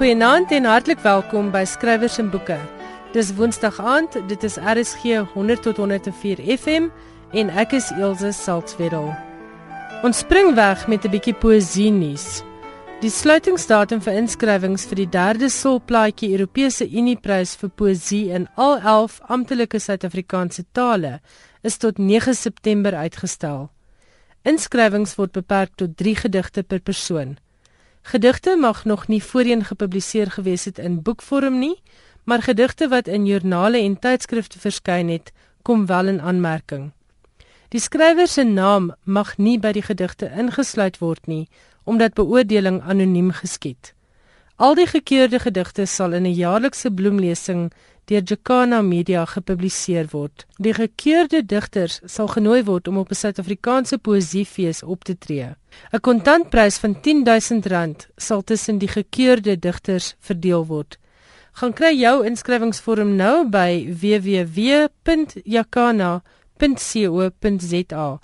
Goeienaand en hartlik welkom by Skrywers en Boeke. Dis Woensdag aand, dit is RSG 100 tot 104 FM en ek is Elsje Salzwetel. Ons spring weg met 'n bietjie poësie nuus. Die sluitingsdatum vir inskrywings vir die derde Solplaatjie Europese Unieprys vir poësie in al 11 amptelike Suid-Afrikaanse tale is tot 9 September uitgestel. Inskrywings word beperk tot 3 gedigte per persoon. Gedigte mag nog nie voorheen gepubliseer gewees het in boekvorm nie, maar gedigte wat in joernale en tydskrifte verskyn het, kom wel in aanmerking. Die skrywer se naam mag nie by die gedigte ingesluit word nie, omdat beoordeling anoniem geskied. Al die gekeurde gedigte sal in 'n jaarlikse bloemlesing deur Jacana Media gepubliseer word. Die gekeurde digters sal genooi word om op 'n Suid-Afrikaanse poësiefees op te tree. 'n Kontantprys van R10000 sal tussen die gekeurde digters verdeel word. Gaan kry jou inskrywingsvorm nou by www.jacana.co.za.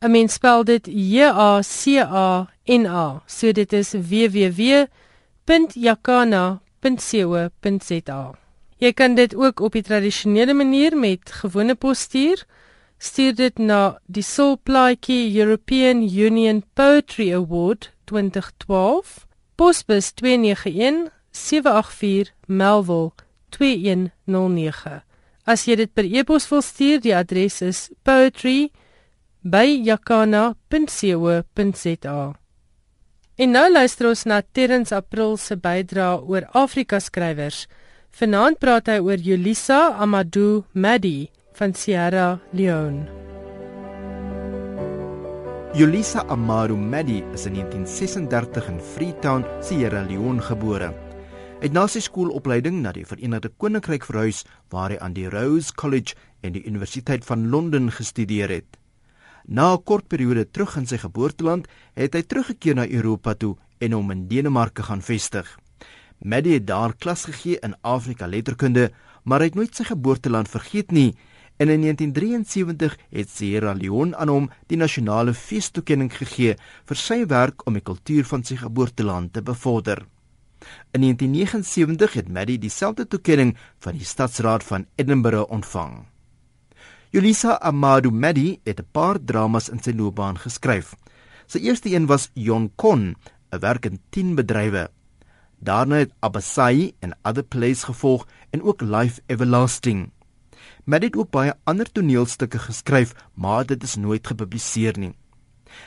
'n Mens spel dit J A C A N A. So dit is www.jacana.co.za. Jy kan dit ook op die tradisionele manier met gewone pos stuur. Stuur dit na die Solplaatjie European Union Poetry Award 2012, posbus 291 784 Melville 2109. As jy dit per e-pos wil stuur, die adres is poetry@jakana.co.za. En nou luister ons na Terrence April se bydrae oor Afrika skrywers. Vanaand praat hy oor Julisa Amadou Madi van Sierra Leone. Julisa Amadou Madi is in 1936 in Freetown, Sierra Leone gebore. Hy het na sy skoolopleiding na die Verenigde Koninkryk verhuis waar hy aan die Rose College en die Universiteit van Londen gestudeer het. Na 'n kort periode terug in sy geboorteland, het hy teruggekeer na Europa toe en hom in Denemarke gaan vestig. Maddie het daar klas gegee in Afrika letterkunde, maar hy het nooit sy geboorteland vergeet nie. En in 1973 het Sierra Leone aan hom die nasionale feestoekenning gegee vir sy werk om die kultuur van sy geboorteland te bevorder. In 1979 het Maddie dieselfde toekenning van die stadsraad van Edinburgh ontvang. Julisa Amadou Maddie het 'n paar dramas in sy loopbaan geskryf. Sy eerste een was Jon Kon, 'n werk in 10 bedrywe. Daarna het Abasai en Other Plays gevolg en ook Life Everlasting. Met dit ook baie ander toneelstukke geskryf, maar dit is nooit gepubliseer nie.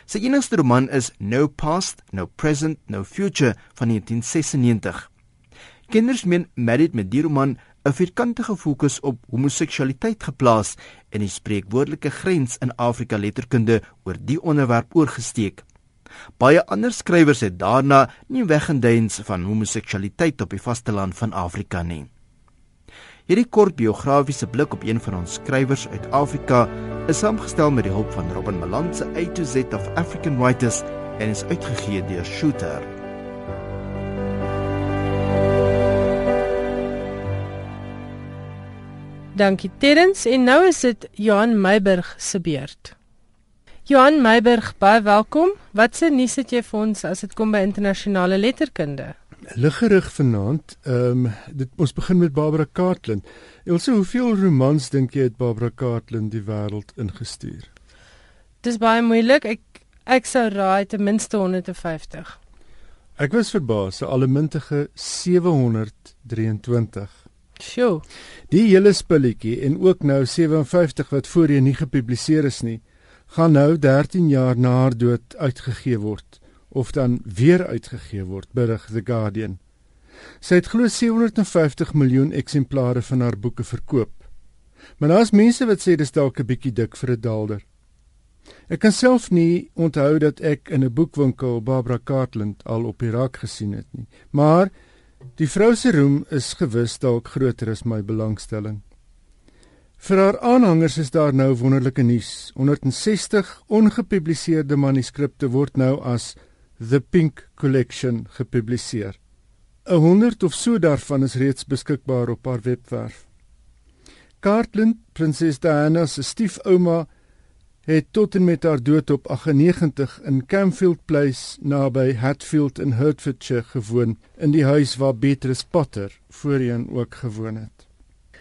Sy enigste roman is No Past, No Present, No Future van 1996. Kinders meen Maddie met die roman 'n vierkantige fokus op homoseksualiteit geplaas en die spreekwoordelike grens in Afrika letterkunde oor die onderwerp oorgesteek. Baie ander skrywers het daarna nie weggeduins van homoseksualiteit op die vasteland van Afrika nie. Hierdie kort biografiese blik op een van ons skrywers uit Afrika is saamgestel met die hulp van Robin Malan se A to Z of African Writers en is uitgegee deur Shooter. Dankie Terrens en nou is dit Johan Meiburg se beurt. Johan Meiburg, baie welkom. Wat se nuus het jy vir ons as dit kom by internasionale letterkunde? Liggerig vanaand. Ehm um, dit ons begin met Barbara Cartland. Elsje, hoeveel romans dink jy het Barbara Cartland die wêreld ingestuur? Dis baie moeilik. Ek ek sou raai ten minste 150. Ek was verbaas, so allemintige 723. Sjoe. Die hele spulletjie en ook nou 57 wat voorheen nie gepubliseer is nie gaan nou 13 jaar na haar dood uitgegee word of dan weer uitgegee word berig The Guardian. Sy het glo 750 miljoen eksemplare van haar boeke verkoop. Maar daar's mense wat sê dis dalk 'n bietjie dik vir 'n daalder. Ek kan self nie onthou dat ek in 'n boekwinkel Barbara Cartland al op Irak gesien het nie. Maar die vrou se roem is gewis dalk groter as my belangstelling. Vir haar aanhangers is daar nou wonderlike nuus. 160 ongepubliseerde manuskripte word nou as The Pink Collection gepubliseer. 100 of so daarvan is reeds beskikbaar op haar webwerf. Cartland, Prinses Diana se stiefouma, het tot en met haar dood op 98 in Camfield Place naby Hatfield in Hertfordshire gewoon in die huis waar Beatrice Potter voorheen ook gewoon het.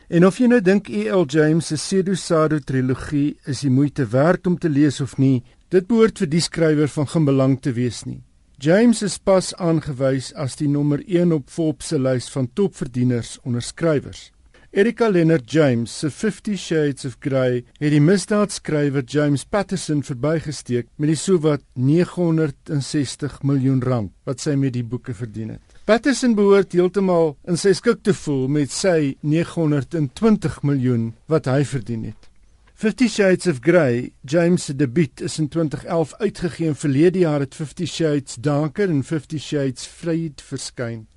En of jy nou dink E.L. James se Pseudo-Sado trilogie is die moeite werd om te lees of nie, dit behoort vir die skrywer van geen belang te wees nie. James is pas aangewys as die nommer 1 op Forbes se lys van topverdieners onder skrywers. Erika Leonard James se 50 Shades of Grey het die misdaadskrywer James Patterson verbygesteek met die sowat 960 miljoen rand wat sy met die boeke verdien het. Patterson behoort heeltemal in sy skik te voel met sy 920 miljoen wat hy verdien het. 50 Shades of Grey, James se debuut is in 2011 uitgegee en verlede jaar het 50 Shades Darker en 50 Shades Fade verskyn.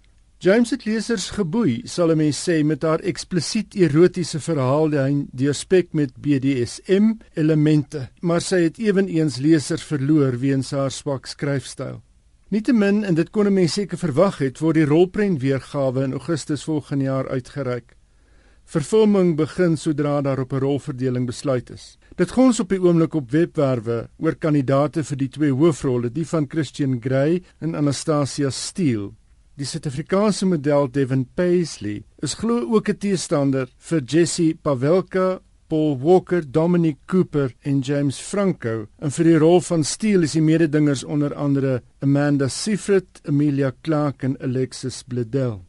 James het lesers geboei, sal 'n mens sê met haar eksplisiet erotiese verhaallyn deurspek met BDSM elemente, maar sy het ewenigs lesers verloor weens haar swak skryfstyl. Nietemin en dit kon 'n mens seker verwag het, word die rolprent weergawe in Augustus volgende jaar uitgereik. Vervolming begin sodra daar op 'n rolverdeling besluit is. Dit gons op die oomblik op webwerwe oor kandidaate vir die twee hoofrolle, die van Christian Grey en Anastasia Steele. Die Suid-Afrikaanse model Devin Paisley is glo ook 'n teestander vir Jesse Pavelka, Paul Walker, Dominic Cooper en James Franco. En vir die rol van Steele is die mededingers onder andere Amanda Seyfried, Amelia Clark en Alexis Bledel.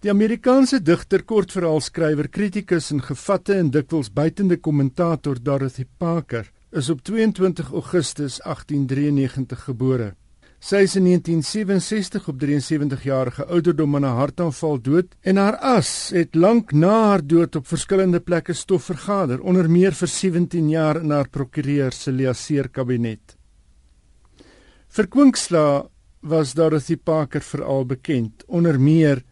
Die Amerikaanse digter, kortverhaalskrywer, kritikus en gevatte en dikwels buitende kommentator Dorothy Parker is op 22 Augustus 1893 gebore. Sy is in 1967 op 73 jarige ouderdom aan 'n hartaanval dood en haar as het lank na haar dood op verskillende plekke stof vergader, onder meer vir 17 jaar in haar prokureur se liaseer kabinet. Vir Kwinkslaw was Dorothy Parker veral bekend, onder meer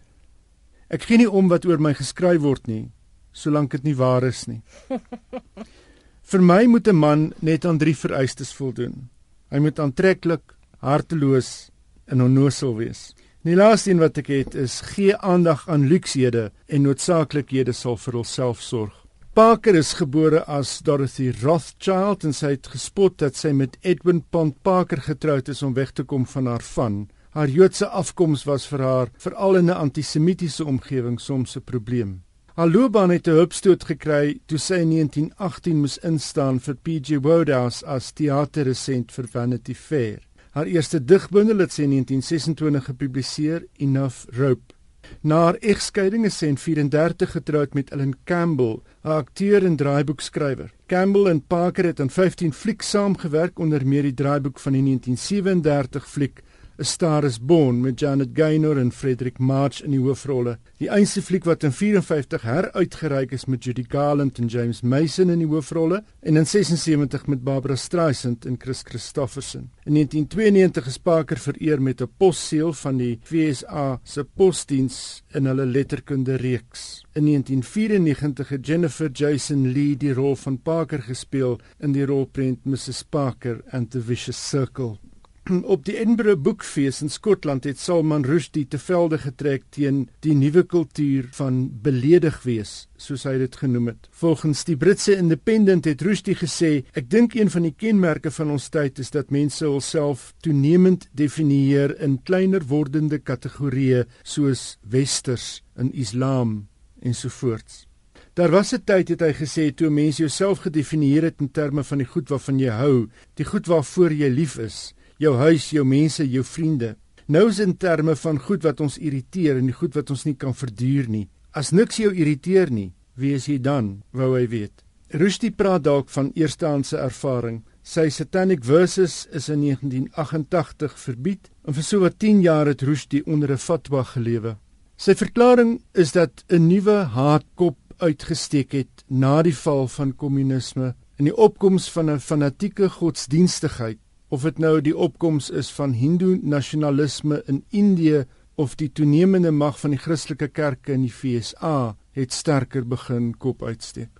Ek gee nie om wat oor my geskryf word nie, solank dit nie waar is nie. Vir my moet 'n man net aan drie vereistes voldoen. Hy moet aantreklik, harteloos en onnosel wees. Die laaste een wat ek het is gee aandag aan luksehede en noodsaaklikhede sal vir hulself sorg. Parker is gebore as Dorothy Rothschild en sy het gespot dat sy met Edwin Pond Parker getroud is om weg te kom van haar van. Haar Joodse afkoms was vir haar veral in 'n antisemitiese omgewing soms 'n probleem. Haar loopbaan het 'n hupstoot gekry toe sy in 1918 moes instaan vir PG Wodehouse as teaterresent vir Vanity Fair. Haar eerste digbundel het sy in 1926 gepubliseer, Enough Rope. Na haar egskeiding is sy in 34 getroud met Ellen Campbell, 'n akteur en draaiboekskrywer. Campbell en Parker het aan 15 flieks saamgewerk onder meer die draaiboek van die 1937 fliek A Star is Born met Janet Gaynor en Frederick March in die hoofrolle. Die einste fliek wat in 54 heruitgereik is met Judy Garland en James Mason in die hoofrolle en in 76 met Barbara Streisand en Chris Christopherson. In 1992 is Parker vereer met 'n posseël van die FSA se posdiens in hulle letterkunde reeks. In 1994 het Jennifer Jason Lee die rol van Parker gespeel in die rolprent Mrs Parker and the Vicious Circle. op die Edinburgh Boekfees in Skotland het Salman Rushdie te velde getrek teen die nuwe kultuur van beledig wees, soos hy dit genoem het. Volgens die Britse Independent het Rushdie gesê: "Ek dink een van die kenmerke van ons tyd is dat mense hulself toenemend definieer in kleiner wordende kategorieë soos westers en islam ensovoorts." Daar was 'n tyd het hy gesê toe mense jouself gedefinieer het in terme van die goed waarvan jy hou, die goed waarvoor jy lief is jou huis, jou mense, jou vriende. Nou is in terme van goed wat ons irriteer en goed wat ons nie kan verduur nie. As niks jou irriteer nie, wie is jy dan? Wou hy weet. Rusty praat dalk van eerstehandse ervaring. Sy Satanic Verses is in 1988 verbied en vir so wat 10 jaar het Rusty onder 'n fatwa gelewe. Sy verklaring is dat 'n nuwe haatkop uitgesteek het na die val van kommunisme en die opkoms van 'n fanatieke godsdienstigheid of dit nou die opkoms is van Hindu nasionalisme in Indië of die toenemende mag van die Christelike kerke in die FSA het sterker begin kop uitsteek.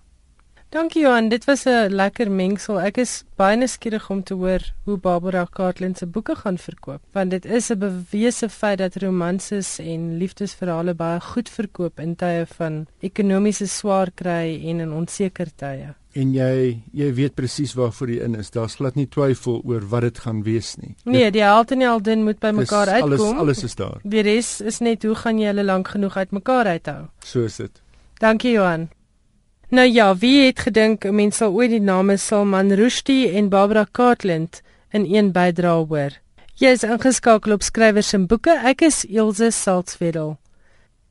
Dankie Johan, dit was 'n lekker mengsel. Ek is baie nuuskierig om te hoor hoe Barbara Cartland se boeke gaan verkoop, want dit is 'n bewese feit dat romanses en liefdesverhale baie goed verkoop in tye van ekonomiese swaar kry en in onseker tye. En jy jy weet presies waarvoor jy in is. Daar's glad nie twyfel oor wat dit gaan wees nie. Nee, die held en die heldin moet by mekaar uitkom. Alles alles is daar. Die res is net hoe gaan jy hulle lank genoeg uitmekaar uithou? So is dit. Dankie Johan. Nou ja, wie het gedink mense sal ooit die name Salman Rushdie en Barbara Cartland in een bydra hoor? Jy is ingeskakel op skrywers en boeke. Ek is Elsje Salzwetel.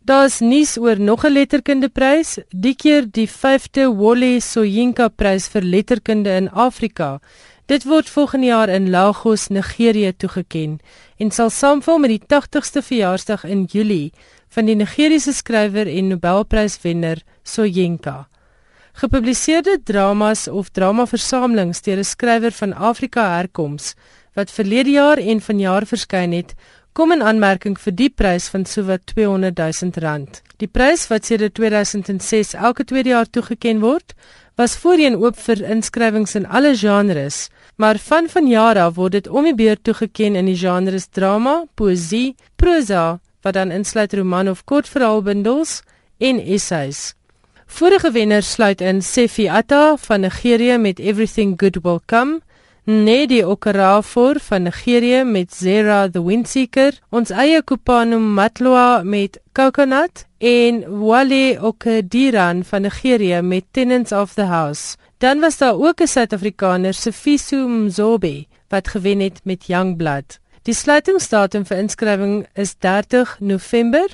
Daar's nuus oor nog 'n letterkundeprys, die keer die 5de Wole Soyinka prys vir letterkunde in Afrika. Dit word volgende jaar in Lagos, Nigerië toegekend en sal saamval met die 80ste verjaarsdag in Julie van die Nigeriese skrywer en Nobelpryswenner Soyinka. Gepubliseerde dramas of dramaversamelings deur 'n skrywer van Afrika herkoms wat verlede jaar en vanjaar verskyn het, kom in aanmerking vir die prys van sowat 200 000 rand. Die prys wat sedert 2006 elke tweede jaar toegekend word, was voorheen oop vir inskrywings in alle genres, maar van vanjaar af word dit om die beurt toegekend in die genres drama, poësie, prosa, wat dan insluit roman of kortverhaalbundels en essays. Vorige wenners sluit in Sefi Atta van Nigerië met Everything Good Will Come, Nedi Okorafor van Nigerië met Zera the Windseeker, ons eie Kupano Matloa met Coconut en Wale Okediran van Nigerië met Tenants of the House. Dan was daar ook 'n Suid-Afrikaner, Sifiso Mzobe, wat gewen het met Youngblood. Die sluitingsdatum vir inskrywing is 30 November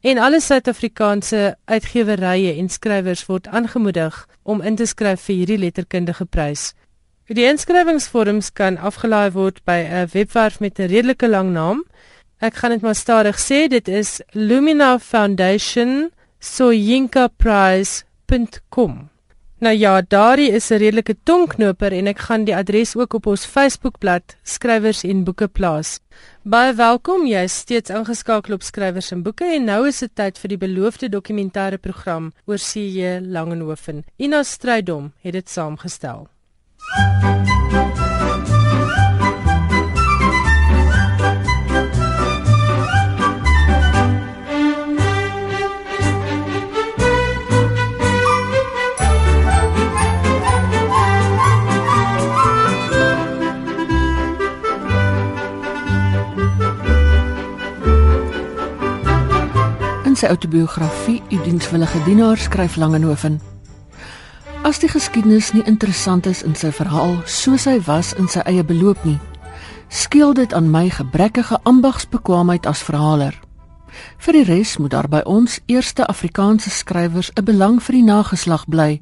en alle Suid-Afrikaanse uitgewerye en skrywers word aangemoedig om in te skryf vir hierdie letterkundige prys. Die inskrywingsvorms kan afgelaai word by 'n webwerf met 'n redelike lang naam. Ek gaan dit maar stadig sê, dit is Lumina Foundation soyinkaprize.com. Nou ja, daardie is 'n redelike tongknoper en ek gaan die adres ook op ons Facebookblad skrywers en boeke plaas. Baie welkom, jy is steeds ingeskakel op skrywers en boeke en nou is dit tyd vir die beloofde dokumentêre program oor C.J. Langehoven. Ina Strydom het dit saamgestel. Sy outobiografie U dienswillige dienaar skryf Langehoven. As die geskiedenis nie interessant is in sy verhaal soos hy was in sy eie beloop nie, skeel dit aan my gebrekkige ambagsbekwaamheid as verhaler. Vir die res moet daar by ons eerste Afrikaanse skrywers 'n belang vir die nageslag bly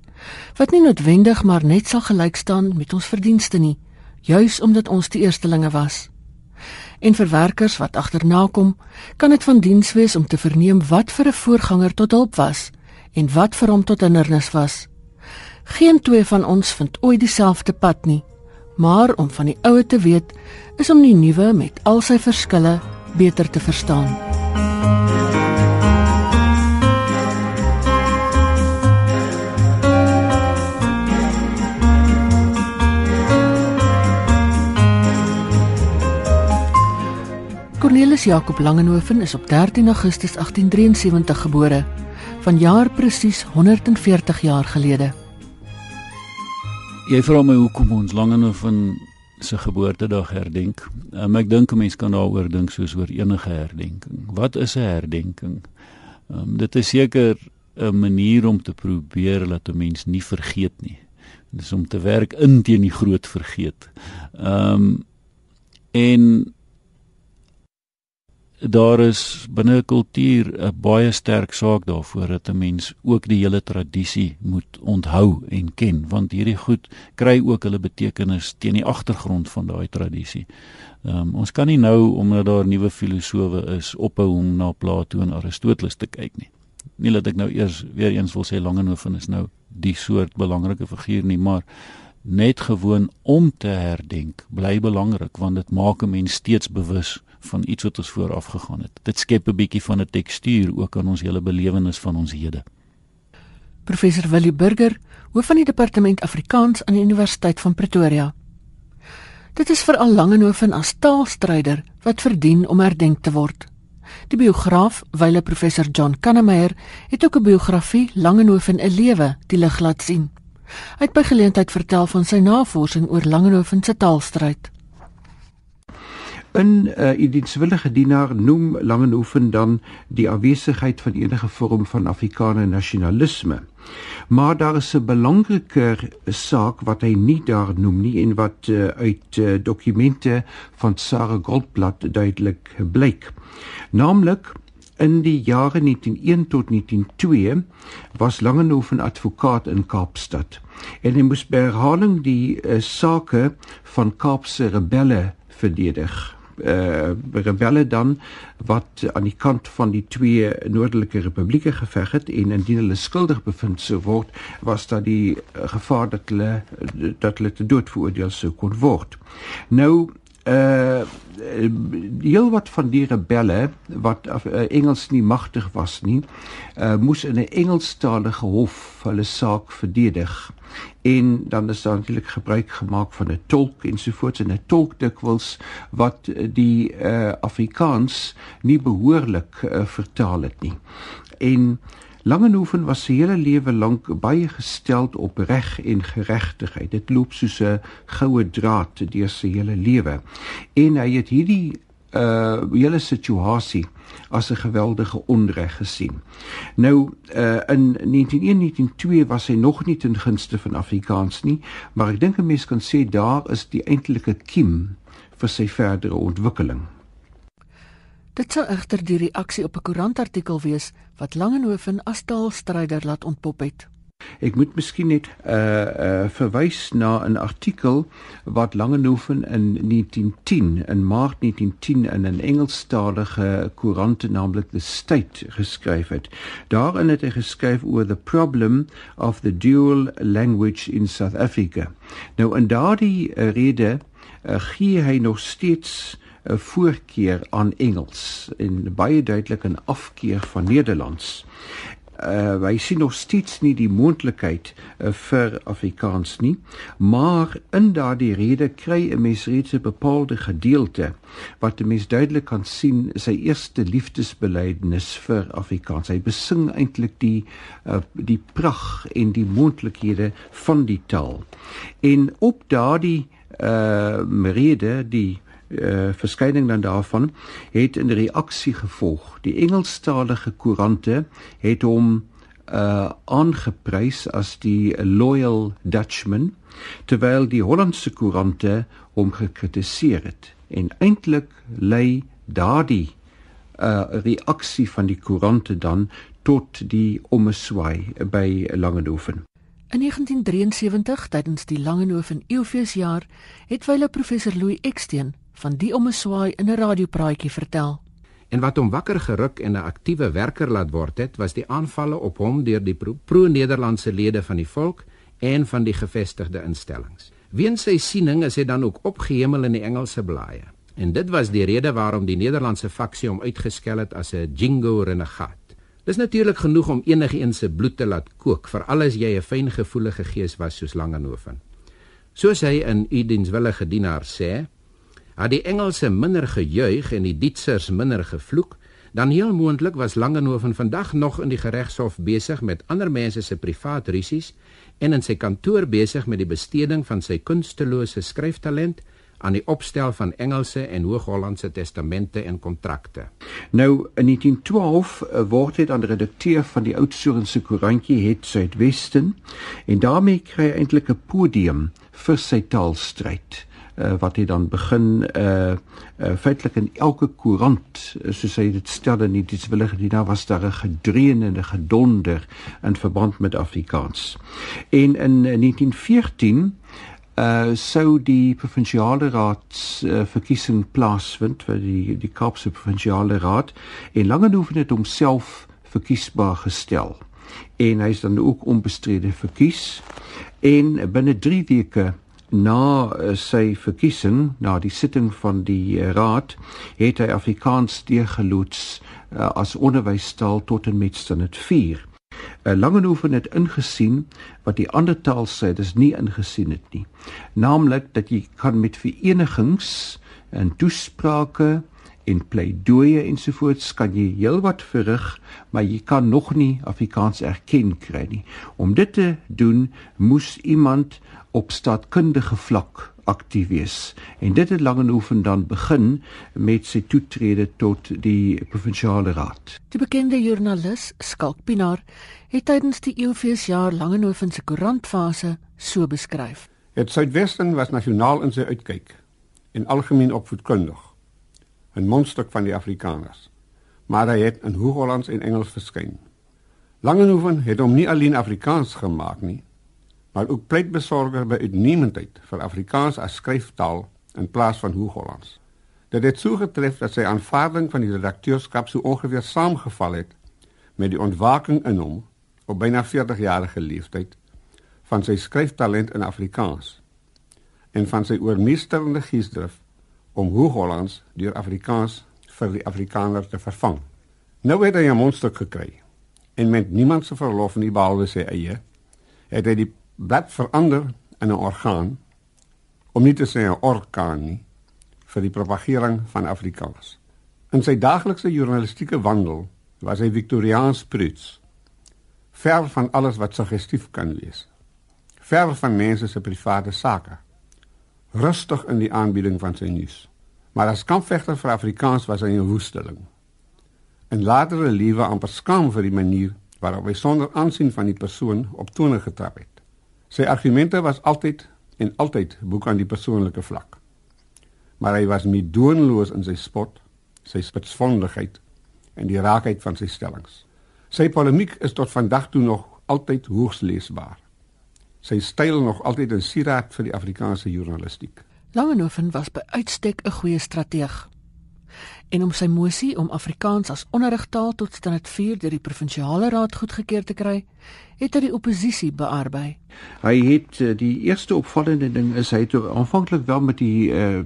wat nie noodwendig maar net sal gelyk staan met ons verdienste nie, juis omdat ons die eerstelinge was en vir werkers wat agterna kom, kan dit van diens wees om te verneem wat vir 'n voorganger tot hulp was en wat vir hom tot hindernis was. Geen twee van ons vind ooit dieselfde pad nie, maar om van die ou te weet, is om die nuwe met al sy verskille beter te verstaan. Cornelis Jacob Langenhoven is op 13 Augustus 1873 gebore, vanjaar presies 140 jaar gelede. Jy vra my hoekom ons Langenhoven se geboortedag herdenk. Um, ek dink 'n mens kan daaroor dink soos oor enige herdenking. Wat is 'n herdenking? Um, dit is seker 'n manier om te probeer dat 'n mens nie vergeet nie. Dit is om te werk in teen die groot vergeet. Ehm um, en daar is binne 'n kultuur 'n baie sterk saak daarvoor dat 'n mens ook die hele tradisie moet onthou en ken want hierdie goed kry ook hulle betekenis teen die agtergrond van daai tradisie. Um, ons kan nie nou omdat daar nuwe filosowe is ophou om na Plato en Aristoteles te kyk nie. Nie dat ek nou eers weer eens wil sê Langehoven is nou die soort belangrike figuur nie, maar net gewoon om te herdenk bly belangrik want dit maak 'n mens steeds bewus van iets wat ons vooraf gegaan het. Dit skep 'n bietjie van 'n tekstuur ook aan ons hele belewenis van ons hede. Professor Willie Burger, hoof van die departement Afrikaans aan die Universiteit van Pretoria. Dit is vir al Langehoven as taalstryder wat verdien om herdenk te word. Die biograaf, wyle professor John Kannemeyer, het ook 'n biografie Langehoven 'n lewe die lig laat sien. Hy het by geleentheid vertel van sy navorsing oor Langehoven se taalstryd. In uh, eh, dienswillige dienaar noem Langehoven dan die afwesigheid van enige vorm van Afrikaner nasionalisme. Maar daar is 'n belangriker saak wat hy nie daar noem nie en wat uh, uit uh, dokumente van Sarah Goldblatt duidelik blyk. Naamlik in die jare 1901 tot 1902 was Langehoven advokaat in Kaapstad en hy moes by herhaling die uh, sake van Kaapse rebelle verdedig uh, rebelle dan wat aan die kant van die twee noordelike republieke geveg het en indien hulle skuldig bevind sou word was daar die uh, gevaar dat hulle dat hulle te dood veroordeel sou kon word. Nou uh heel wat van die rebelle wat uh, Engels nie magtig was nie, uh moes in 'n Engelstalige hof hulle saak verdedig. En dan is daar natuurlik gebruik gemaak van 'n tolk ensovoorts en 'n tolk dikwels wat die uh Afrikaans nie behoorlik uh, vertaal het nie. En Langehoven was sy hele lewe lank baie gesteld op reg en geregtigheid. Dit loop soos 'n goue draad deur sy hele lewe. En hy het hierdie uh hele situasie as 'n geweldige onreg gesien. Nou uh in 1901-1902 was hy nog nie ten gunste van Afrikaans nie, maar ek dink 'n mens kan sê daar is die eintlike kiem vir sy verdere ontwikkeling. Dit sou egter die reaksie op 'n koerantartikel wees wat Langehoven as taalstryder laat ontpop het. Ek moet miskien net uh uh verwys na 'n artikel wat Langehoven in 1910 in Maart 1910 in 'n Engelstalige koerant naamlik The State geskryf het. Daarin het hy geskryf oor the problem of the dual language in South Africa. Nou in daardie rede uh, gee hy nog steeds 'n voorkeur aan Engels en baie duidelik 'n afkeer van Nederlands. Uh hy sien nog steeds nie die moontlikheid uh, vir Afrikaans nie, maar in daardie rede kry 'n mens reeds 'n bepaalde gedeelte wat 'n mens duidelik kan sien sy eerste liefdesbelydenis vir Afrikaans. Hy besing eintlik die uh, die pragt en die moontlikhede van die taal. En op daardie uh rede die uh, verskyning dan daarvan het 'n reaksie gevolg. Die Engelstalige koerante het hom uh aangeprys as die loyal Dutchman terwyl die Hollandse koerante hom gekritiseer het. En eintlik lei daardie uh reaksie van die koerante dan tot die omeswaai by Langehoven. In 1973 tydens die Langehoven Eeufeesjaar het wyle professor Louis Eksteen van die omeswaai in 'n radiopraatjie vertel. En wat hom wakker geruk en 'n aktiewe werker laat word het, was die aanvalle op hom deur die pro-Nederlandse lede van die volk en van die gevestigde instellings. Weens sy siening is hy dan ook opgehemel in die Engelse blaaie. En dit was die rede waarom die Nederlandse faksie hom uitgeskel het as 'n jingo renegaat. Dis natuurlik genoeg om enigiemand se bloed te laat kook, veral as jy 'n fyngevoelige gees was soos Langehoven. Soos hy in U dienswillige dienaar sê, had die Engelse minder gejuig en die Duitsers minder gevloek, dan heel moontlik was Langehoven vandag nog in die geregshof besig met ander mense se privaat rusies en in sy kantoor besig met die besteding van sy kunstelose skryftalent aan die opstel van Engelse en Hoog-Hollandse testamente en kontrakte. Nou in 1912 uh, eh, word hy dan redakteur van die Oudtshoornse koerantjie Het Suidwesten en daarmee kry hy eintlik 'n podium vir sy taalstryd uh, wat hy dan begin uh, uh feitelik in elke koerant soos hy dit stel in die willige die daar was daar 'n gedreun en 'n gedonder in verband met Afrikaans. En in 1914 uh sou die provinsiale raad uh, verkiesing plaasvind vir die die Kaapse provinsiale raad en Langehoven het homself verkiesbaar gestel en hy is dan ook onbestrede verkies en binne 3 weke na uh, sy verkiesing na die sitting van die uh, raad het hy Afrikaans deurgeloods uh, as onderwystaal tot en met standaard 4. Uh, Langehoven het ingesien wat die ander taalsyders nie ingesien het nie. Naamlik dat jy kan met verenigings en toesprake en pleidooie ensovoorts kan jy heelwat verrig, maar jy kan nog nie Afrikaans erken kry nie. Om dit te doen, moes iemand op staatkundige vlak aktief wees. En dit het Langehoven dan begin met sy toetrede tot die provinsiale raad. Die bekende joernalis Skalk Pinaar het tydens die eeufeesjaar Langehoven se koerantfase so beskryf. Het Suidwesten was nasionaal in sy uitkyk en algemeen opvoedkundig 'n mondstuk van die Afrikaners. Maar hy het in Hooghollands en Engels verskyn. Langehoven het hom nie alleen Afrikaans gemaak nie, maar ook pleitbesorger by uitnemendheid vir Afrikaans as skryftaal in plaas van Hooghollands. Dit het so getref dat sy aanvaarding van die redakteurskap so ongeveer saamgeval het met die ontwaking in hom op byna 40 jarige leeftyd van sy skryftalent in Afrikaans en van sy oormeesterende geesdrif om Hooghollands deur Afrikaans vir die Afrikaner te vervang. Nou het hy 'n mondstuk gekry en met niemand se verlof nie behalwe sy eie het hy die blad verander in 'n orgaan om nie te sê 'n orkaan nie vir die propagering van Afrikaans. In sy daaglikse journalistieke wandel was hy Victoriaans pruits, ver van alles wat suggestief kan wees, ver van mense se private sake rustig in die aanbieding van sy nuus. Maar as kampvegter vir Afrikaans was hy 'n woesteling. In latere lewe amper skaam vir die manier waarop hy sonder aansien van die persoon op tone getrap het. Sy argumente was altyd en altyd boek aan die persoonlike vlak. Maar hy was nie doenloos in sy spot, sy spitsvondigheid en die raakheid van sy stellings. Sy polemiek is tot vandag toe nog altyd hoogs leesbaar sy styl nog altyd 'n sieraad vir die Afrikaanse journalistiek. Langehoven was by uitstek 'n goeie strateeg. En om sy mosie om Afrikaans as onderrigtaal tot standaard 4 deur die provinsiale raad goedgekeur te kry, het hy die oppositie bearbei. Hy het eh, die eerste opvallende ding is hy het aanvanklik wel met die uh,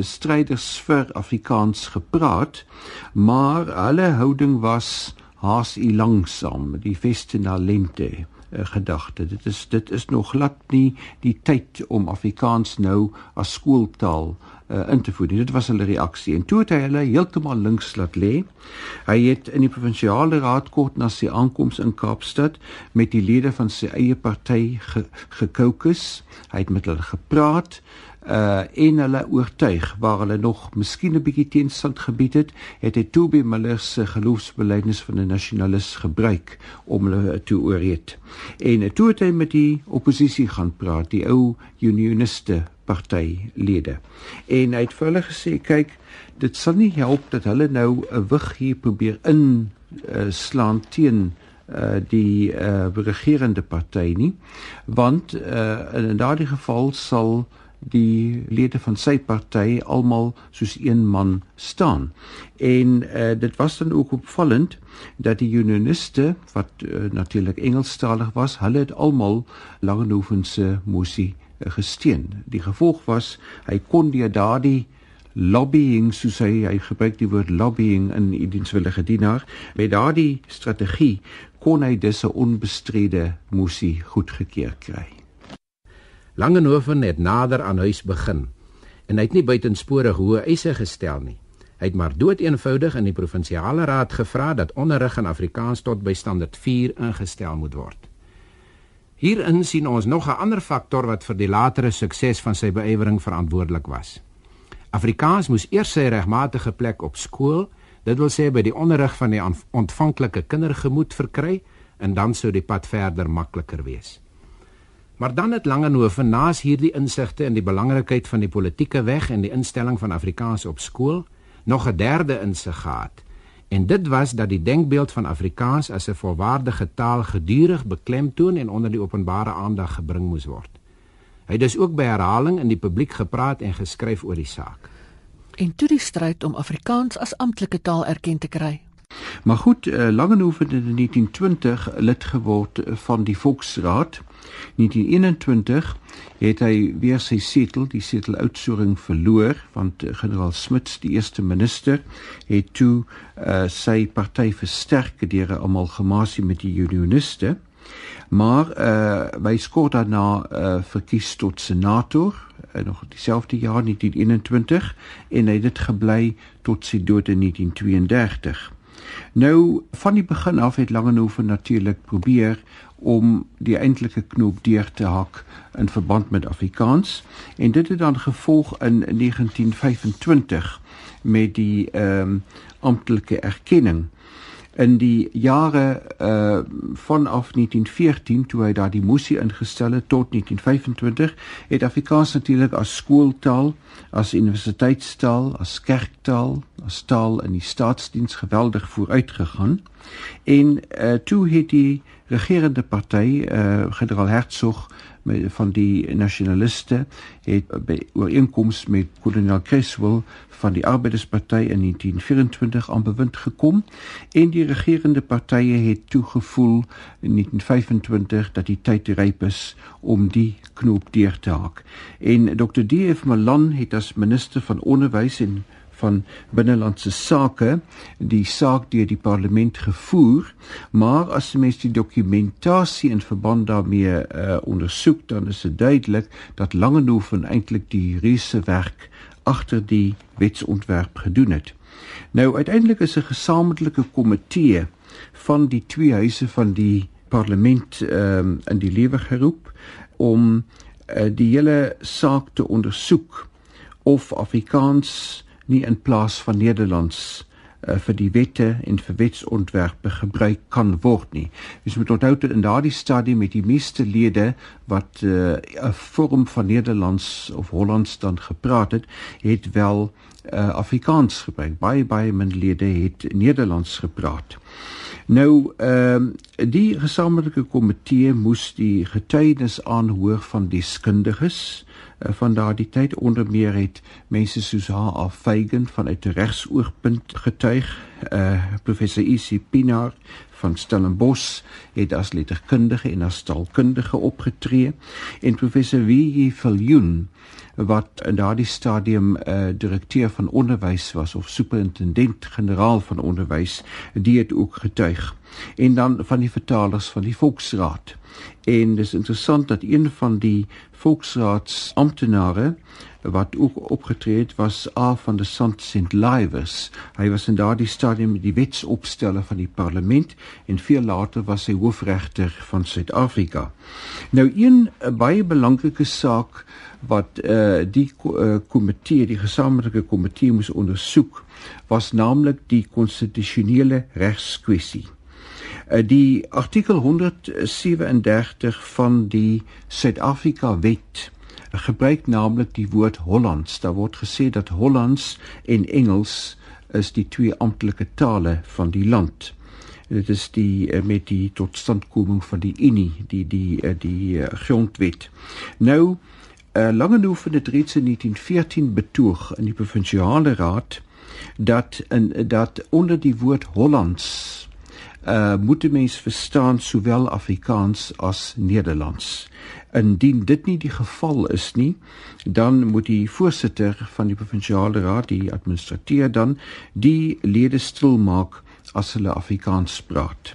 stryders vir Afrikaans gepraat, maar hulle houding was haas u langsaam, die veste na lente gedagte. Dit is dit is nog glad nie die tyd om Afrikaans nou as skooltaal uh, in te voer. Dit was hulle reaksie en toe het hy hulle heeltemal links laat lê. Hy het in die provinsiale raad kort na sy aankoms in Kaapstad met die lede van sy eie party. Ge hy het met hulle gepraat uh en hulle oortuig waar hulle nog miskien 'n bietjie teenstand gebied het, het hy Toby Miller se geloofsbelijdenis van 'n nasionalis gebruik om hulle te ooreed. En toe het hy met die oppositie gaan praat, die ou unioniste partylede. En hy het vir hulle gesê, kyk, dit sal nie help dat hulle nou 'n wig hier probeer in uh, slaan teen uh die uh regerende party nie want uh in daardie geval sal die lede van sy party almal soos een man staan. En uh, dit was dan ook opvallend dat die unioniste wat uh, natuurlik Engelstalig was, hulle het almal Langehoven se mosie uh, gesteun. Die gevolg was hy kon deur daardie lobbying soos hy hy gebruik die woord lobbying in die dienswillige dienaar met daardie strategie kon hy dus 'n onbestrede mosie goedgekeur kry. Langenhoven het nader aan huis begin en hy het nie buitensporig hoë eise gestel nie. Hy het maar dood eenvoudig in die provinsiale raad gevra dat onderrig in Afrikaans tot by standaard 4 ingestel moet word. Hierin sien ons nog 'n ander faktor wat vir die latere sukses van sy beyewering verantwoordelik was. Afrikaans moes eers sy regmatige plek op skool, dit wil sê by die onderrig van die ontvanklike kindergemoed verkry en dan sou die pad verder makliker wees. Maar dan het Langehoven naas hierdie insigte in die belangrikheid van die politieke weg en die instelling van Afrikaans op skool nog 'n derde insig gehad. En dit was dat die denkbeeld van Afrikaans as 'n volwaardige taal gedurig beklemtoon en onder die openbare aandag gebring moes word. Hy het dus ook by herhaling in die publiek gepraat en geskryf oor die saak. En toe die stryd om Afrikaans as amptelike taal erken te kry. Maar goed, uh, Langehoven het in 1920 lid geword van die Volksraad 1921 het hy weer sy setel, die setel uitsoering verloor want uh, generaal Smuts, die eerste minister, het toe uh, sy party versterk deur 'n amalgamasie met die unioniste. Maar uh hy skort daarna uh verkies tot senator uh, nog dieselfde jaar 1921 en hy het dit gebly tot sy dood in 1932. Nou van die begin af het Langehoven natuurlik probeer om die eintlike knoop deur te hak in verband met Afrikaans en dit het dan gevolg in 1925 met die ehm um, amptelike erkenning in die jare uh vanaf 1914 toe hy daar die moesie ingestel het tot 1925 het Afrikaans natuurlik as skooltaal, as universiteitstaal, as kerktaal, as taal in die staatsdiens geweldig vooruitgegaan. En uh toe het die regerende party uh generaal Hertzog met van die nasionaliste het by ooreenkoms met kolonel Creswell van die Arbeidersparty in 1924 aan bewind gekom en die regerende partye het toegevoel in 1925 dat die tyd ryp is om die knoop deur te haak. En Dr. D.F. Malan het as minister van onderwys en van binnelandse sake die saak deur die parlement gevoer maar as mens die dokumentasie in verband daarmee uh, ondersoek dan is dit duidelik dat Langehoven eintlik die reuse werk agter die wetsontwerp gedoen het. Nou uiteindelik is 'n gesamentlike komitee van die twee huise van die parlement um, in die lewe geroep om uh, die hele saak te ondersoek of Afrikaans nie in plaas van Nederlands uh, vir die wette en vir wetsontwerpe gebruik kan word nie. Ons moet onthou dat in daardie stadium met die meeste lede wat eh, 'n uh, vorm van Nederlands of Hollands dan gepraat het, het wel uh, Afrikaans gebruik. Baie baie min lede het Nederlands gepraat. Nou ehm uh, die gesamentlike komitee moes die getuienis aanhoor van deskundiges uh, van daardie tyd onder meer het mense soos H.A. Feigen vanuit regsoogpunt getuig, uh, professor E.C. Pinaar van Stellenbosch het as letterkundige en as taalkundige opgetree en professor W.J. Viljoen wat in daardie stadium uh, direkteur van onderwys was of superintendent-generaal van onderwys, die het ook getuig. En dan van die vertalers van die Volksraad. En dis interessant dat een van die Volksraads amptenare wat ook opgetree het was A van de Sant St. Livers. Hy was in daardie stadium die wetsopsteller van die parlement en veel later was hy hoofregter van Suid-Afrika. Nou een baie belangrike saak wat uh, die uh, komitee, die gesamentlike komitee moes ondersoek, was naamlik die konstitusionele regskwessie. Uh, die artikel 137 van die Suid-Afrika wet gebruik naamlik die woord Hollands. Daar word gesê dat Hollands en Engels is die twee amptelike tale van die land. Dit is die met die totstandkoming van die Unie, die die die, die grondwet. Nou Langehoven het reeds in 1914 betoog in die provinsiale raad dat in dat onder die woord Hollands uh moet die mens verstaan sowel Afrikaans as Nederlands. Indien dit nie die geval is nie, dan moet die voorsitter van die provinsiale raad, die administrateur dan die lede stil maak as hulle Afrikaans praat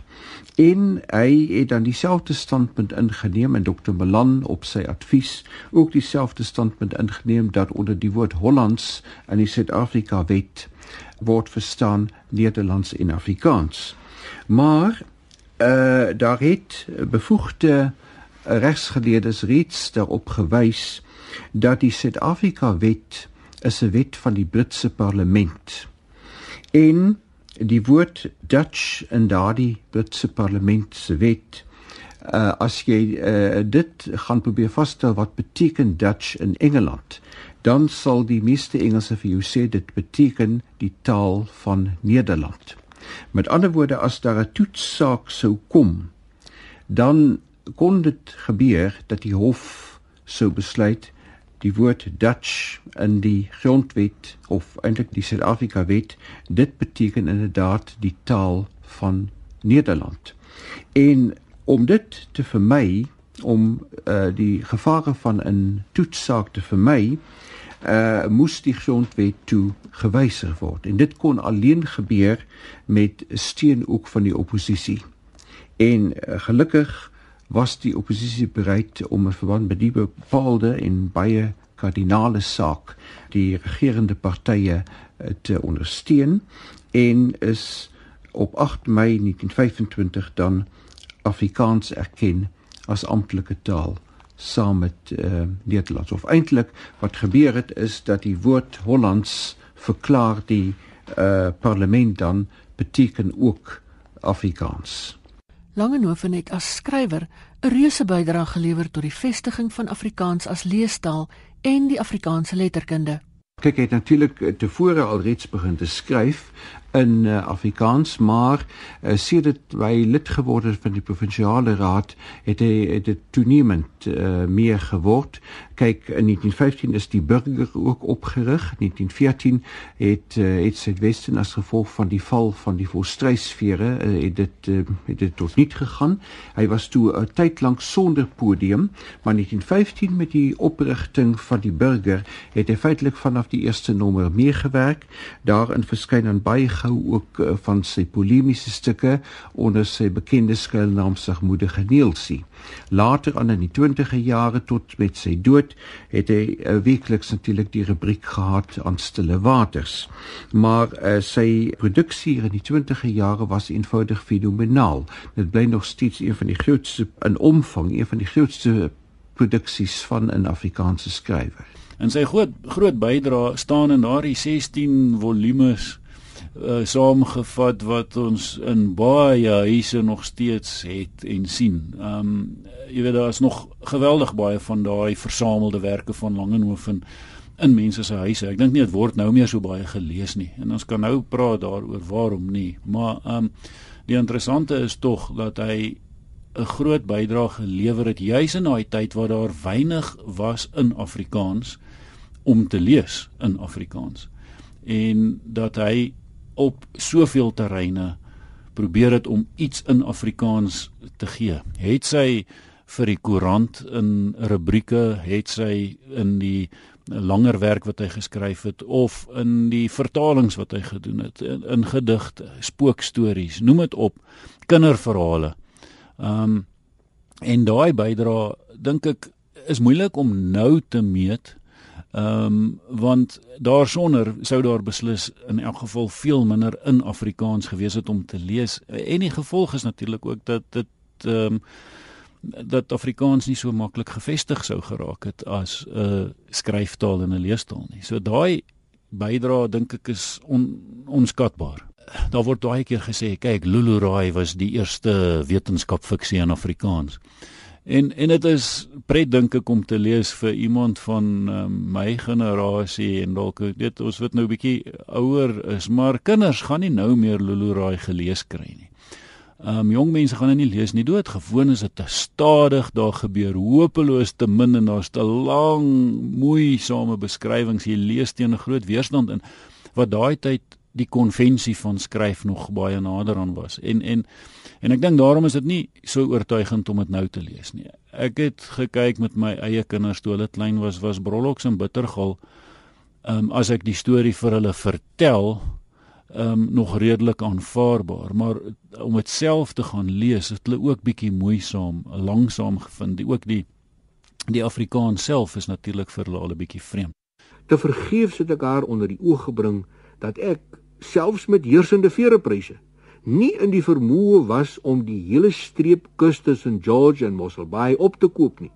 en hy het dan dieselfde standpunt ingeneem en Dr. Malan op sy advies ook dieselfde standpunt ingeneem dat onder die woord Hollands in die Suid-Afrika wet word verstaan Nederlands en Afrikaans. Maar uh daar het bevoegde regsgeleerdes reeds daarop gewys dat die Suid-Afrika wet is 'n wet van die Britse parlement. En die woord Dutch in daardie Britse parlement se wet uh, as jy uh, dit gaan probeer vasstel wat beteken Dutch in Engeland dan sal die meeste Engelse vir jou sê dit beteken die taal van Nederland met ander woorde as daar 'n toetssaak sou kom dan kon dit gebeur dat die hof sou besluit die woord Dutch in die grondwet of eintlik die Suid-Afrika wet, dit beteken inderdaad die taal van Nederland. En om dit te vermy om uh, die gevare van 'n toetsaak te vermy, uh moes die grondwet toe gewysig word. En dit kon alleen gebeur met steun ook van die oppositie. En uh, gelukkig was die oppositie bereid om 'n verband met die bepaalde en baie kardinale saak die regerende partye te ondersteun en is op 8 Mei 1925 dan Afrikaans erken as amptelike taal saam met uh, Nederlands. Of eintlik wat gebeur het is dat die woord Hollands verklaar die uh, parlement dan beteken ook Afrikaans. Langehoven het as skrywer 'n reuse bydrae gelewer tot die vestiging van Afrikaans as leestaal en die Afrikaanse letterkunde. Kyk, hy het natuurlik eh, tevore al reeds begin te skryf in uh, Afrikaans, maar uh, sedert hy lid geword het van die provinsiale raad, het hy het dit toenemend uh, meer geword. Kyk, in 1915 is die burger ook opgerig. 1914 het uh, het Suidwesten as gevolg van die val van die volstrysfere uh, het dit uh, het dit tot niet gegaan. Hy was toe 'n tyd lank sonder podium, maar 1915 met die oprigting van die burger het hy feitelik vanaf die eerste nommer meegewerk. Daarin verskyn dan baie gou ook uh, van sy polemiese stukke onder sy bekende skuilnaam Sagmoedige Neelsie. Later aan in die 20e jare tot met sy dood het hy uh, weekliks natuurlik die rubriek gehad aan Stille Waters. Maar uh, sy produksie in die 20e jare was eenvoudig fenomenaal. Dit bly nog steeds een van die grootste in omvang, een van die grootste produksies van 'n Afrikaanse skrywer. En sy groot groot bydrae staan in daardie 16 volumes uh, saamgevat wat ons in baie huise nog steeds het en sien. Ehm um, jy weet daar is nog geweldig baie van daai versamelde werke van Langehoven in mense se huise. Ek dink nie dit word nou meer so baie gelees nie. En ons kan nou praat daaroor waarom nie. Maar ehm um, die interessante is tog dat hy 'n groot bydrae gelewer het juis in daai tyd waar daar weinig was in Afrikaans om te lees in Afrikaans en dat hy op soveel terreine probeer het om iets in Afrikaans te gee. Het sy vir die koerant in rubrieke, het sy in die langer werk wat hy geskryf het of in die vertalings wat hy gedoen het in, in gedigte, spookstories, noem dit op, kinderverhale. Um en daai bydra dink ek is moeilik om nou te meet Ehm um, want daarsonder sou daar beslis in elk geval veel minder in Afrikaans gewees het om te lees. En die gevolg is natuurlik ook dat dit ehm um, dat Afrikaans nie so maklik gevestig sou geraak het as 'n uh, skryftaal en 'n leestaal nie. So daai bydra dink ek is on, onskatbaar. Daar word baie keer gesê, kyk, Lulu Rai was die eerste wetenskapfiksie in Afrikaans. En en dit is pret dink ek om te lees vir iemand van um, my generasie en dalk weet ons wat nou 'n bietjie ouer is, maar kinders gaan nie nou meer Lulu Raai gelees kry nie. Um, jong mense gaan dit nie lees nie. Dood gewoon is dit te stadig, daar gebeur hopeloos te min en daar's te lang moeisame beskrywings. Jy lees teen 'n groot weerstand in wat daai tyd die konvensie van skryf nog baie nader aan was. En en en ek dink daarom is dit nie so oortuigend om dit nou te lees nie. Ek het gekyk met my eie kinders toe hulle klein was, was Brolloks en Bittergal. Ehm um, as ek die storie vir hulle vertel, ehm um, nog redelik aanvaarbaar, maar om dit self te gaan lees, het hulle ook bietjie moeisaam, langsaam gevind. Die ook die die Afrikaans self is natuurlik vir hulle al 'n bietjie vreemd. Te vergeefs het ek haar onder die oog gebring dat ek selfs met heersende veerepryse nie in die vermoë was om die hele streep kus tussen George en Mossel Bay op te koop nie.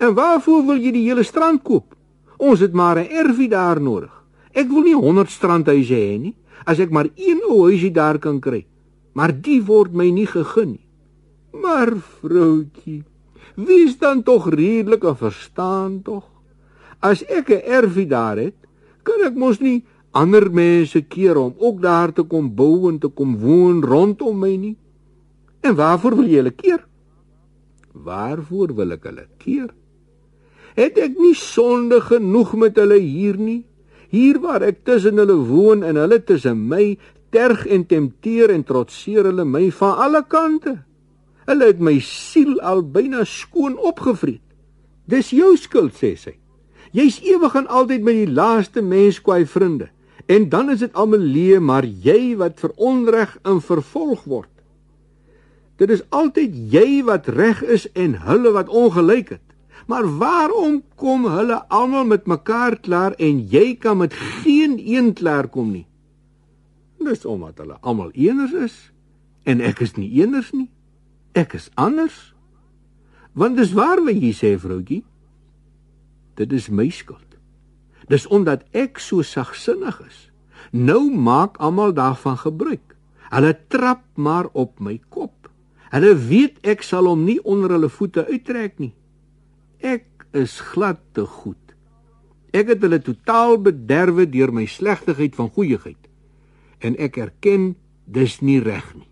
En waarvoor wil jy die hele strand koop? Ons het maar 'n erfie daar nodig. Ek wil nie 100 strandhuise hê nie, as ek maar een ou huisie daar kan kry. Maar die word my nie gegee nie. Maar vroutjie, wie is dan tog redelik en verstaan tog? As ek 'n erfie daar het, kan ek mos nie ander mense keer om ook daar te kom bou en te kom woon rondom my nie. En waarvoor wil jy hulle keer? Waarvoor wil ek hulle keer? Het ek nie sonde genoeg met hulle hier nie? Hier waar ek tussen hulle woon en hulle tussen my terg en tempteer en trotseer hulle my van alle kante. Hulle het my siel al byna skoon opgevreet. Dis jou skuld, sê sy. Jy's ewig en altyd met die laaste mens kwaai vriende. En dan is dit almal leë, maar jy wat vir onreg in vervolg word. Dit is altyd jy wat reg is en hulle wat ongelyk het. Maar waarom kom hulle almal met mekaar klaar en jy kan met geen een klaar kom nie? Dis omdat hulle almal eeners is en ek is nie eeners nie. Ek is anders. Want dis waar wat jy sê, vroutjie. Dit is my skuld. Dis omdat ek so sagsinnig is. Nou maak almal daarvan gebruik. Hulle trap maar op my kop. Hulle weet ek sal hom nie onder hulle voete uittrek nie. Ek is glad te goed. Ek het hulle totaal bederwe deur my slegtigheid van goeieheid. En ek erken dis nie reg nie.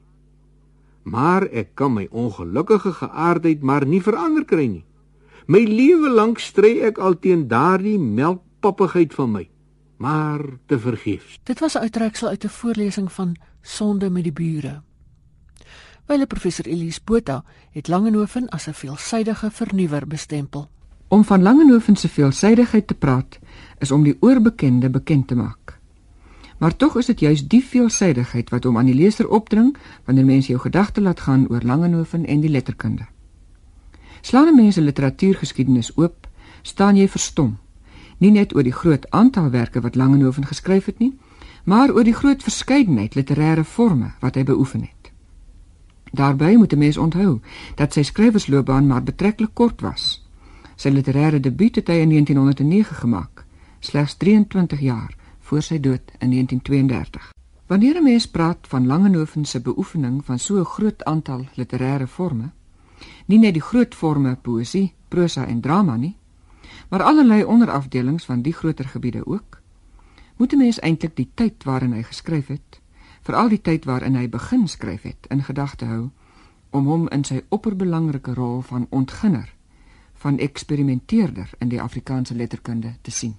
Maar ek kan my ongelukkige geaardheid maar nie verander kry nie. My lewe lank stry ek al teen daardie melkpappigheid van my, maar te vergeefs. Dit was 'n uittreksel uit 'n voorlesing van Sonde met die bure. Wyle professor Elise Botha het Langehoven as 'n veelsidige vernuwer bestempel. Om van Langehoven se veelsidigheid te praat, is om die oorbekende bekend te maak. Maar tog is dit juis die veelsidigheid wat hom aan die leser opdring wanneer mense jou gedagte laat gaan oor Langehoven en die letterkunde. Slaan mense literatuurgeskiedenis oop, staan jy verstom. Nie net oor die groot aantal werke wat Langehoven geskryf het nie, maar oor die groot verskeidenheid literêre forme wat hy beoefen het. Daarby moet 'n mens onthou dat sy skrywersloopbaan maar betreklik kort was. Sy literêre debuut het hy in 1909 gemaak, slegs 23 jaar voor sy dood in 1932. Wanneer 'n mens praat van Langehoven se beoefening van so 'n groot aantal literêre forme, nie net die groot forme poësie, prosa en drama nie, maar allerlei onderafdelings van die groter gebiede ook. Moet 'n mens eintlik die tyd waarin hy geskryf het, veral die tyd waarin hy begin skryf het, in gedagte hou om hom in sy opperbelangrike rol van ontginner, van eksperimenteerder in die Afrikaanse letterkunde te sien.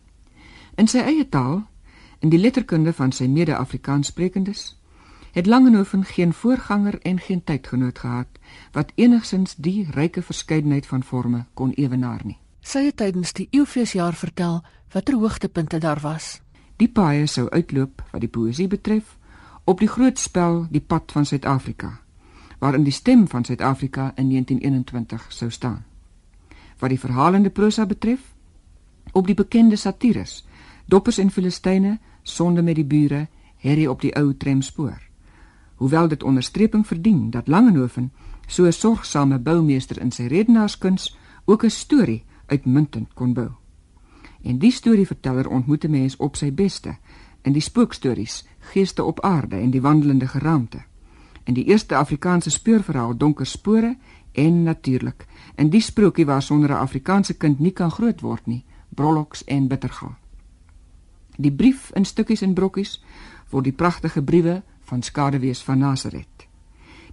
In sy eie taal, in die letterkunde van sy mede-Afrikaanssprekendes, het Langehoven geen voorganger en geen tydgenoot gehad wat enigsins die ryke verskeidenheid van forme kon ewenaar nie. Sy het tydens die Eeufeesjaar vertel watter hoogtepunte daar was. Die paaie sou uitloop wat die poësie betref op die groot spel Die pad van Suid-Afrika waarin die stem van Suid-Afrika in 1921 sou staan. Wat die verhalende prosa betref op die bekende satires Doppers en Filistyne, Sonde met die bure, Harry op die ou tramspoor hoewel dit onderstreping verdien dat Langehoven so 'n sorgsame boumeester in sy redenaarskuns ook 'n storie uitmuntend kon bou. En die storieverteller ontmoet 'n mens op sy beste in die spookstories Geeste op aarde en die wandelende geraamte. In die eerste Afrikaanse speurverhaal Donker spore en natuurlik in die sprokie waar sonder 'n Afrikaanse kind nie kan groot word nie, Brolloks en Bittergal. Die brief in stukkies en brokkies word die pragtige briewe van skadewees van Nasaret.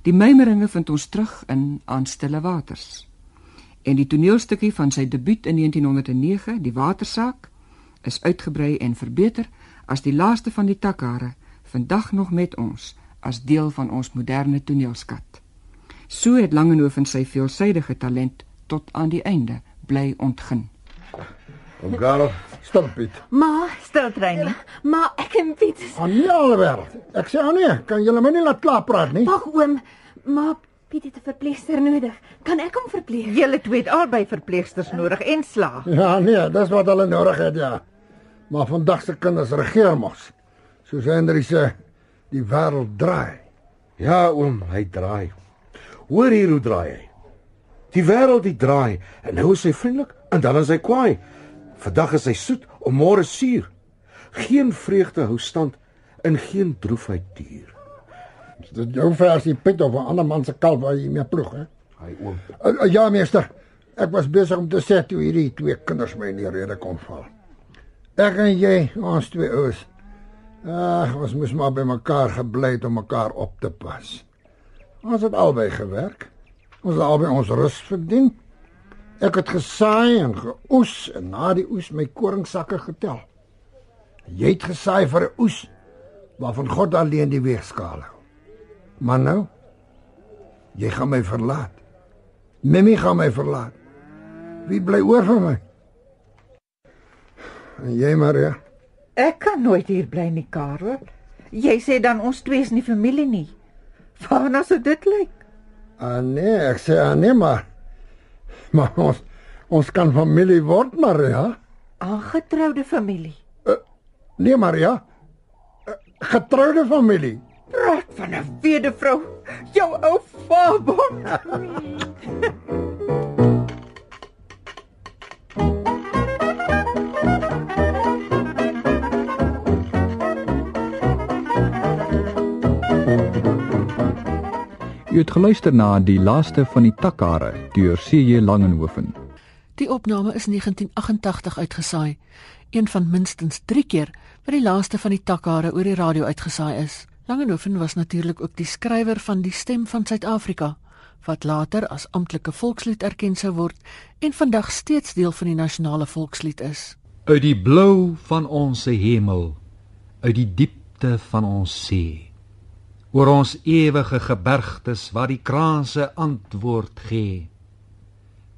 Die meimeringe vind ons terug in aan stille waters. En die toneelstukkie van sy debuut in 1909, Die Watersaak, is uitgebrei en verbeter as die laaste van die takkare vandag nog met ons as deel van ons moderne toneelskat. So het Langehoven sy veelsidige talent tot aan die einde bly ontgin. Om Karel, stop Piet. Ma, stil trein nie. Ma, ek en Piet. Aan nie alwêreld. Ek sê aan nee, kan julle my nie laat klaar praat nie? Wag oom, ma Piet het 'n verpleegster nodig. Kan ek hom verpleeg? Julle twee het albei verpleegsters nodig en slaag. Ja, nee, dis wat hulle nodig het, ja. Maar vandag se kinders regeer mos. Soos Henry sê, die wêreld draai. Ja, oom, hy draai. Hoor hier hoe draai hy. Die wêreld die draai en nou is hy vriendelik en dan is hy kwaai. Vandag is hy soet, om môre suur. Geen vreugde hou stand in geen droefheid duur. Dit jou versie Piet of 'n ander man se kalf waar jy mee ploeg, hè? Hy oom. Uh, uh, ja, meester. Ek was besig om te sê toe hierdie twee kinders my in die rede kom val. Ek en jy, ons twee ouens. Ag, ons moes maar by mekaar gebly het om mekaar op te pas. Ons het albei gewerk. Ons het albei ons rus verdien. Ek het gesaai en geoes en na die oes my koringsakke getel. Jy het gesaai vir 'n oes waarvan God alleen die weegskaal hou. Maar nou Jy gaan my verlaat. Mimmy gaan my verlaat. Wie bly oor vir my? En jy, Maria? Ek kan nooit hier bly nie, Karel. Jy sê dan ons twee is nie familie nie. Waarna sou dit lyk? Ah nee, ek sê ah nee maar. Maar ons ons kan familie word, Maria. Aangetroude familie. Uh, nee, Maria. Uh, getroude familie. Praat van 'n wedevrou. Jou ou fabel. Jy het geluister na die laaste van die takkare deur C.J. Langenhoven. Die opname is 1988 uitgesaai, een van minstens 3 keer wat die laaste van die takkare oor die radio uitgesaai is. Langenhoven was natuurlik ook die skrywer van die stem van Suid-Afrika wat later as amptelike volkslied erken sou word en vandag steeds deel van die nasionale volkslied is. Uit die blou van ons hemel, uit die diepte van ons see, oor ons ewige gebergtes waar die kraanse antwoord gee,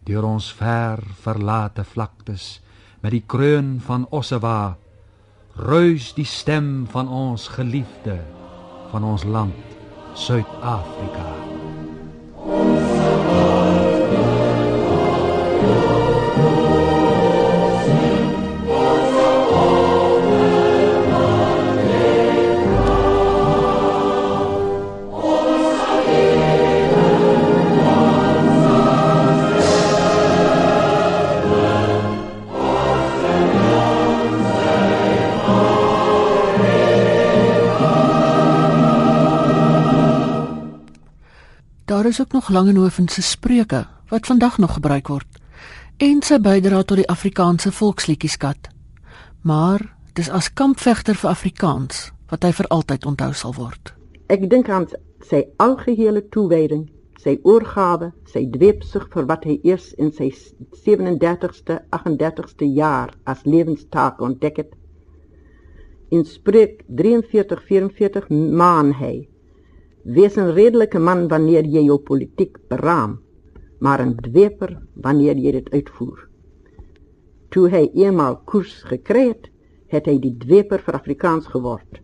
deur ons ver verlate vlaktes met die kroon van Ossewa, ruis die stem van ons geliefde van ons land Suid-Afrika. Daar is ook nog Langehoven se spreuke wat vandag nog gebruik word en sy bydra tot die Afrikaanse volksliedjieskat. Maar dis as kampvegter vir Afrikaans wat hy vir altyd onthou sal word. Ek dink aan sy algehele toewyding, sy oorgawe, sy dweepsug vir wat hy eers in sy 37ste, 38ste jaar as lewenstaak ontdek het. In spreek 43:44 maan hy Wees 'n redelike man wanneer jy jou politiek beraam, maar 'n dweper wanneer jy dit uitvoer. Toe hy eenmaal koers gekry het, het hy die dweper vir Afrikaans geword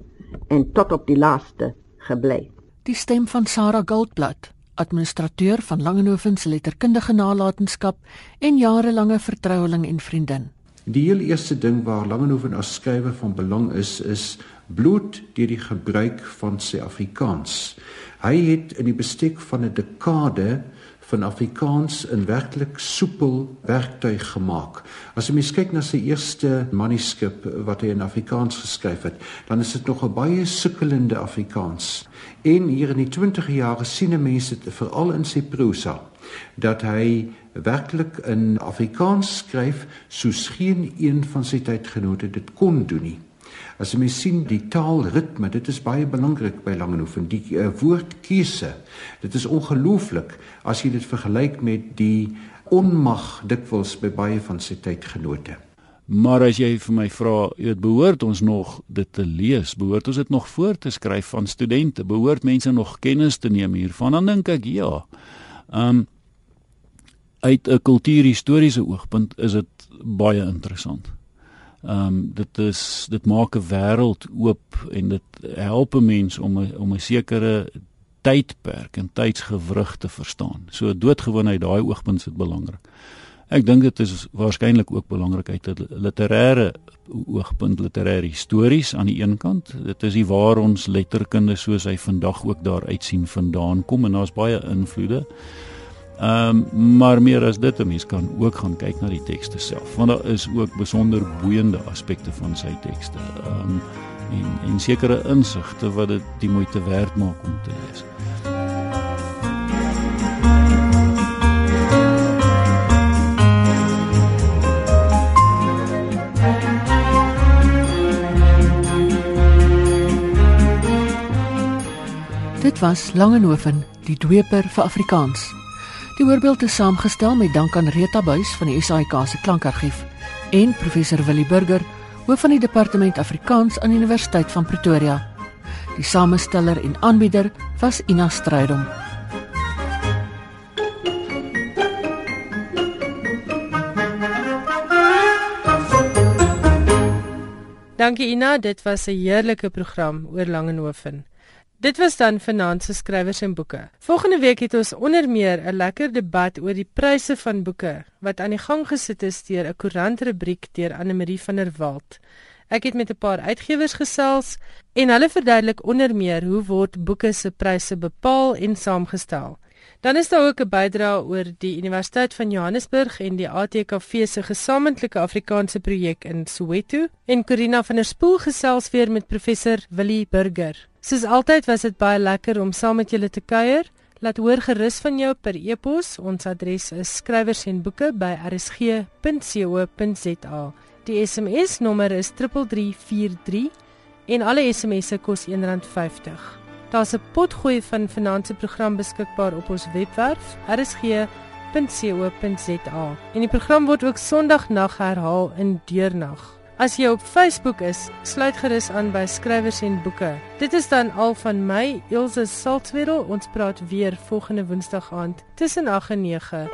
en tot op die laaste gebly. Die stem van Sarah Goldblatt, administrateur van Langehoven se letterkundige nalatenskap en jarelange vertroueling en vriendin. Die heel eerste ding waar Langehoven as skrywer van belang is, is bloot deur die gebruik van sy Afrikaans. Hy het in die bestek van 'n dekade van Afrikaans 'n werklik soepel werktuig gemaak. As jy mens kyk na sy eerste manuskrip wat hy in Afrikaans geskryf het, dan is dit nog 'n baie sukkelende Afrikaans. En hier in die 20e jare sien mense dit veral in sy prosa dat hy werklik in Afrikaans skryf soos geen een van sy tydgenote dit kon doen nie. As jy sien die taalritme, dit is baie belangrik by Langehoven, die uh, woordkeuse. Dit is ongelooflik as jy dit vergelyk met die onmag dikwels by baie van sy tydgenote. Maar as jy vir my vra, weet behoort ons nog dit te lees, behoort ons dit nog voor te skryf van studente, behoort mense nog kennis te neem hiervan, dan dink ek ja. Um uit 'n kultuurhistoriese oogpunt is dit baie interessant. Ehm um, dit is dit maak 'n wêreld oop en dit help 'n mens om 'n om 'n sekere tydperk en tydsgewrig te verstaan. So doodgewoon uit daai oogpunt is dit belangrik. Ek dink dit is waarskynlik ook belangrik uit 'n literêre oogpunt, literêre histories aan die een kant. Dit is die waar ons letterkunde soos hy vandag ook daar uitsien vandaan kom en daar's baie invloede. Ehm um, maar meer as dit, 'n mens kan ook gaan kyk na die tekste self, want daar is ook besonder boeiende aspekte van sy tekste. Ehm um, en en sekere insigte wat dit die moeite werd maak om te lees. Dit was Langehoven, die dweper vir Afrikaans. Die voorbeeld is saamgestel met dank aan Rita Buys van die SAIK se Klankargief en professor Willie Burger, hoof van die departement Afrikaans aan die Universiteit van Pretoria. Die samesteller en aanbieder was Ina Strydom. Dankie Ina, dit was 'n heerlike program oor Langehoven. Dit was dan vanaand se skrywers en boeke. Volgende week het ons onder meer 'n lekker debat oor die pryse van boeke wat aan die gang gesit is deur 'n koerantrubriek deur Anne Marie van der Walt. Ek het met 'n paar uitgewers gesels en hulle verduidelik onder meer hoe word boeke se pryse bepaal en saamgestel. Dan is daar ook 'n bydrae oor die Universiteit van Johannesburg en die ATKV se gesamentlike Afrikaanse projek in Soweto en Corina van der Spool gesels weer met professor Willie Burger. Soos altyd was dit baie lekker om saam met julle te kuier. Laat hoor gerus van jou per e-pos. Ons adres is skrywersenboeke@rsg.co.za. Die SMS nommer is 3343 en alle SMS'e kos R1.50. Daar's 'n potgooi van vanaand se program beskikbaar op ons webwerf rsg.co.za. En die program word ook Sondagnag herhaal in deernag. As jy op Facebook is, sluit gerus aan by Skrywers en Boeke. Dit is dan al van my, Elsje Saltzwedel. Ons praat weer volgende Woensdag aand tussen 8 en 9.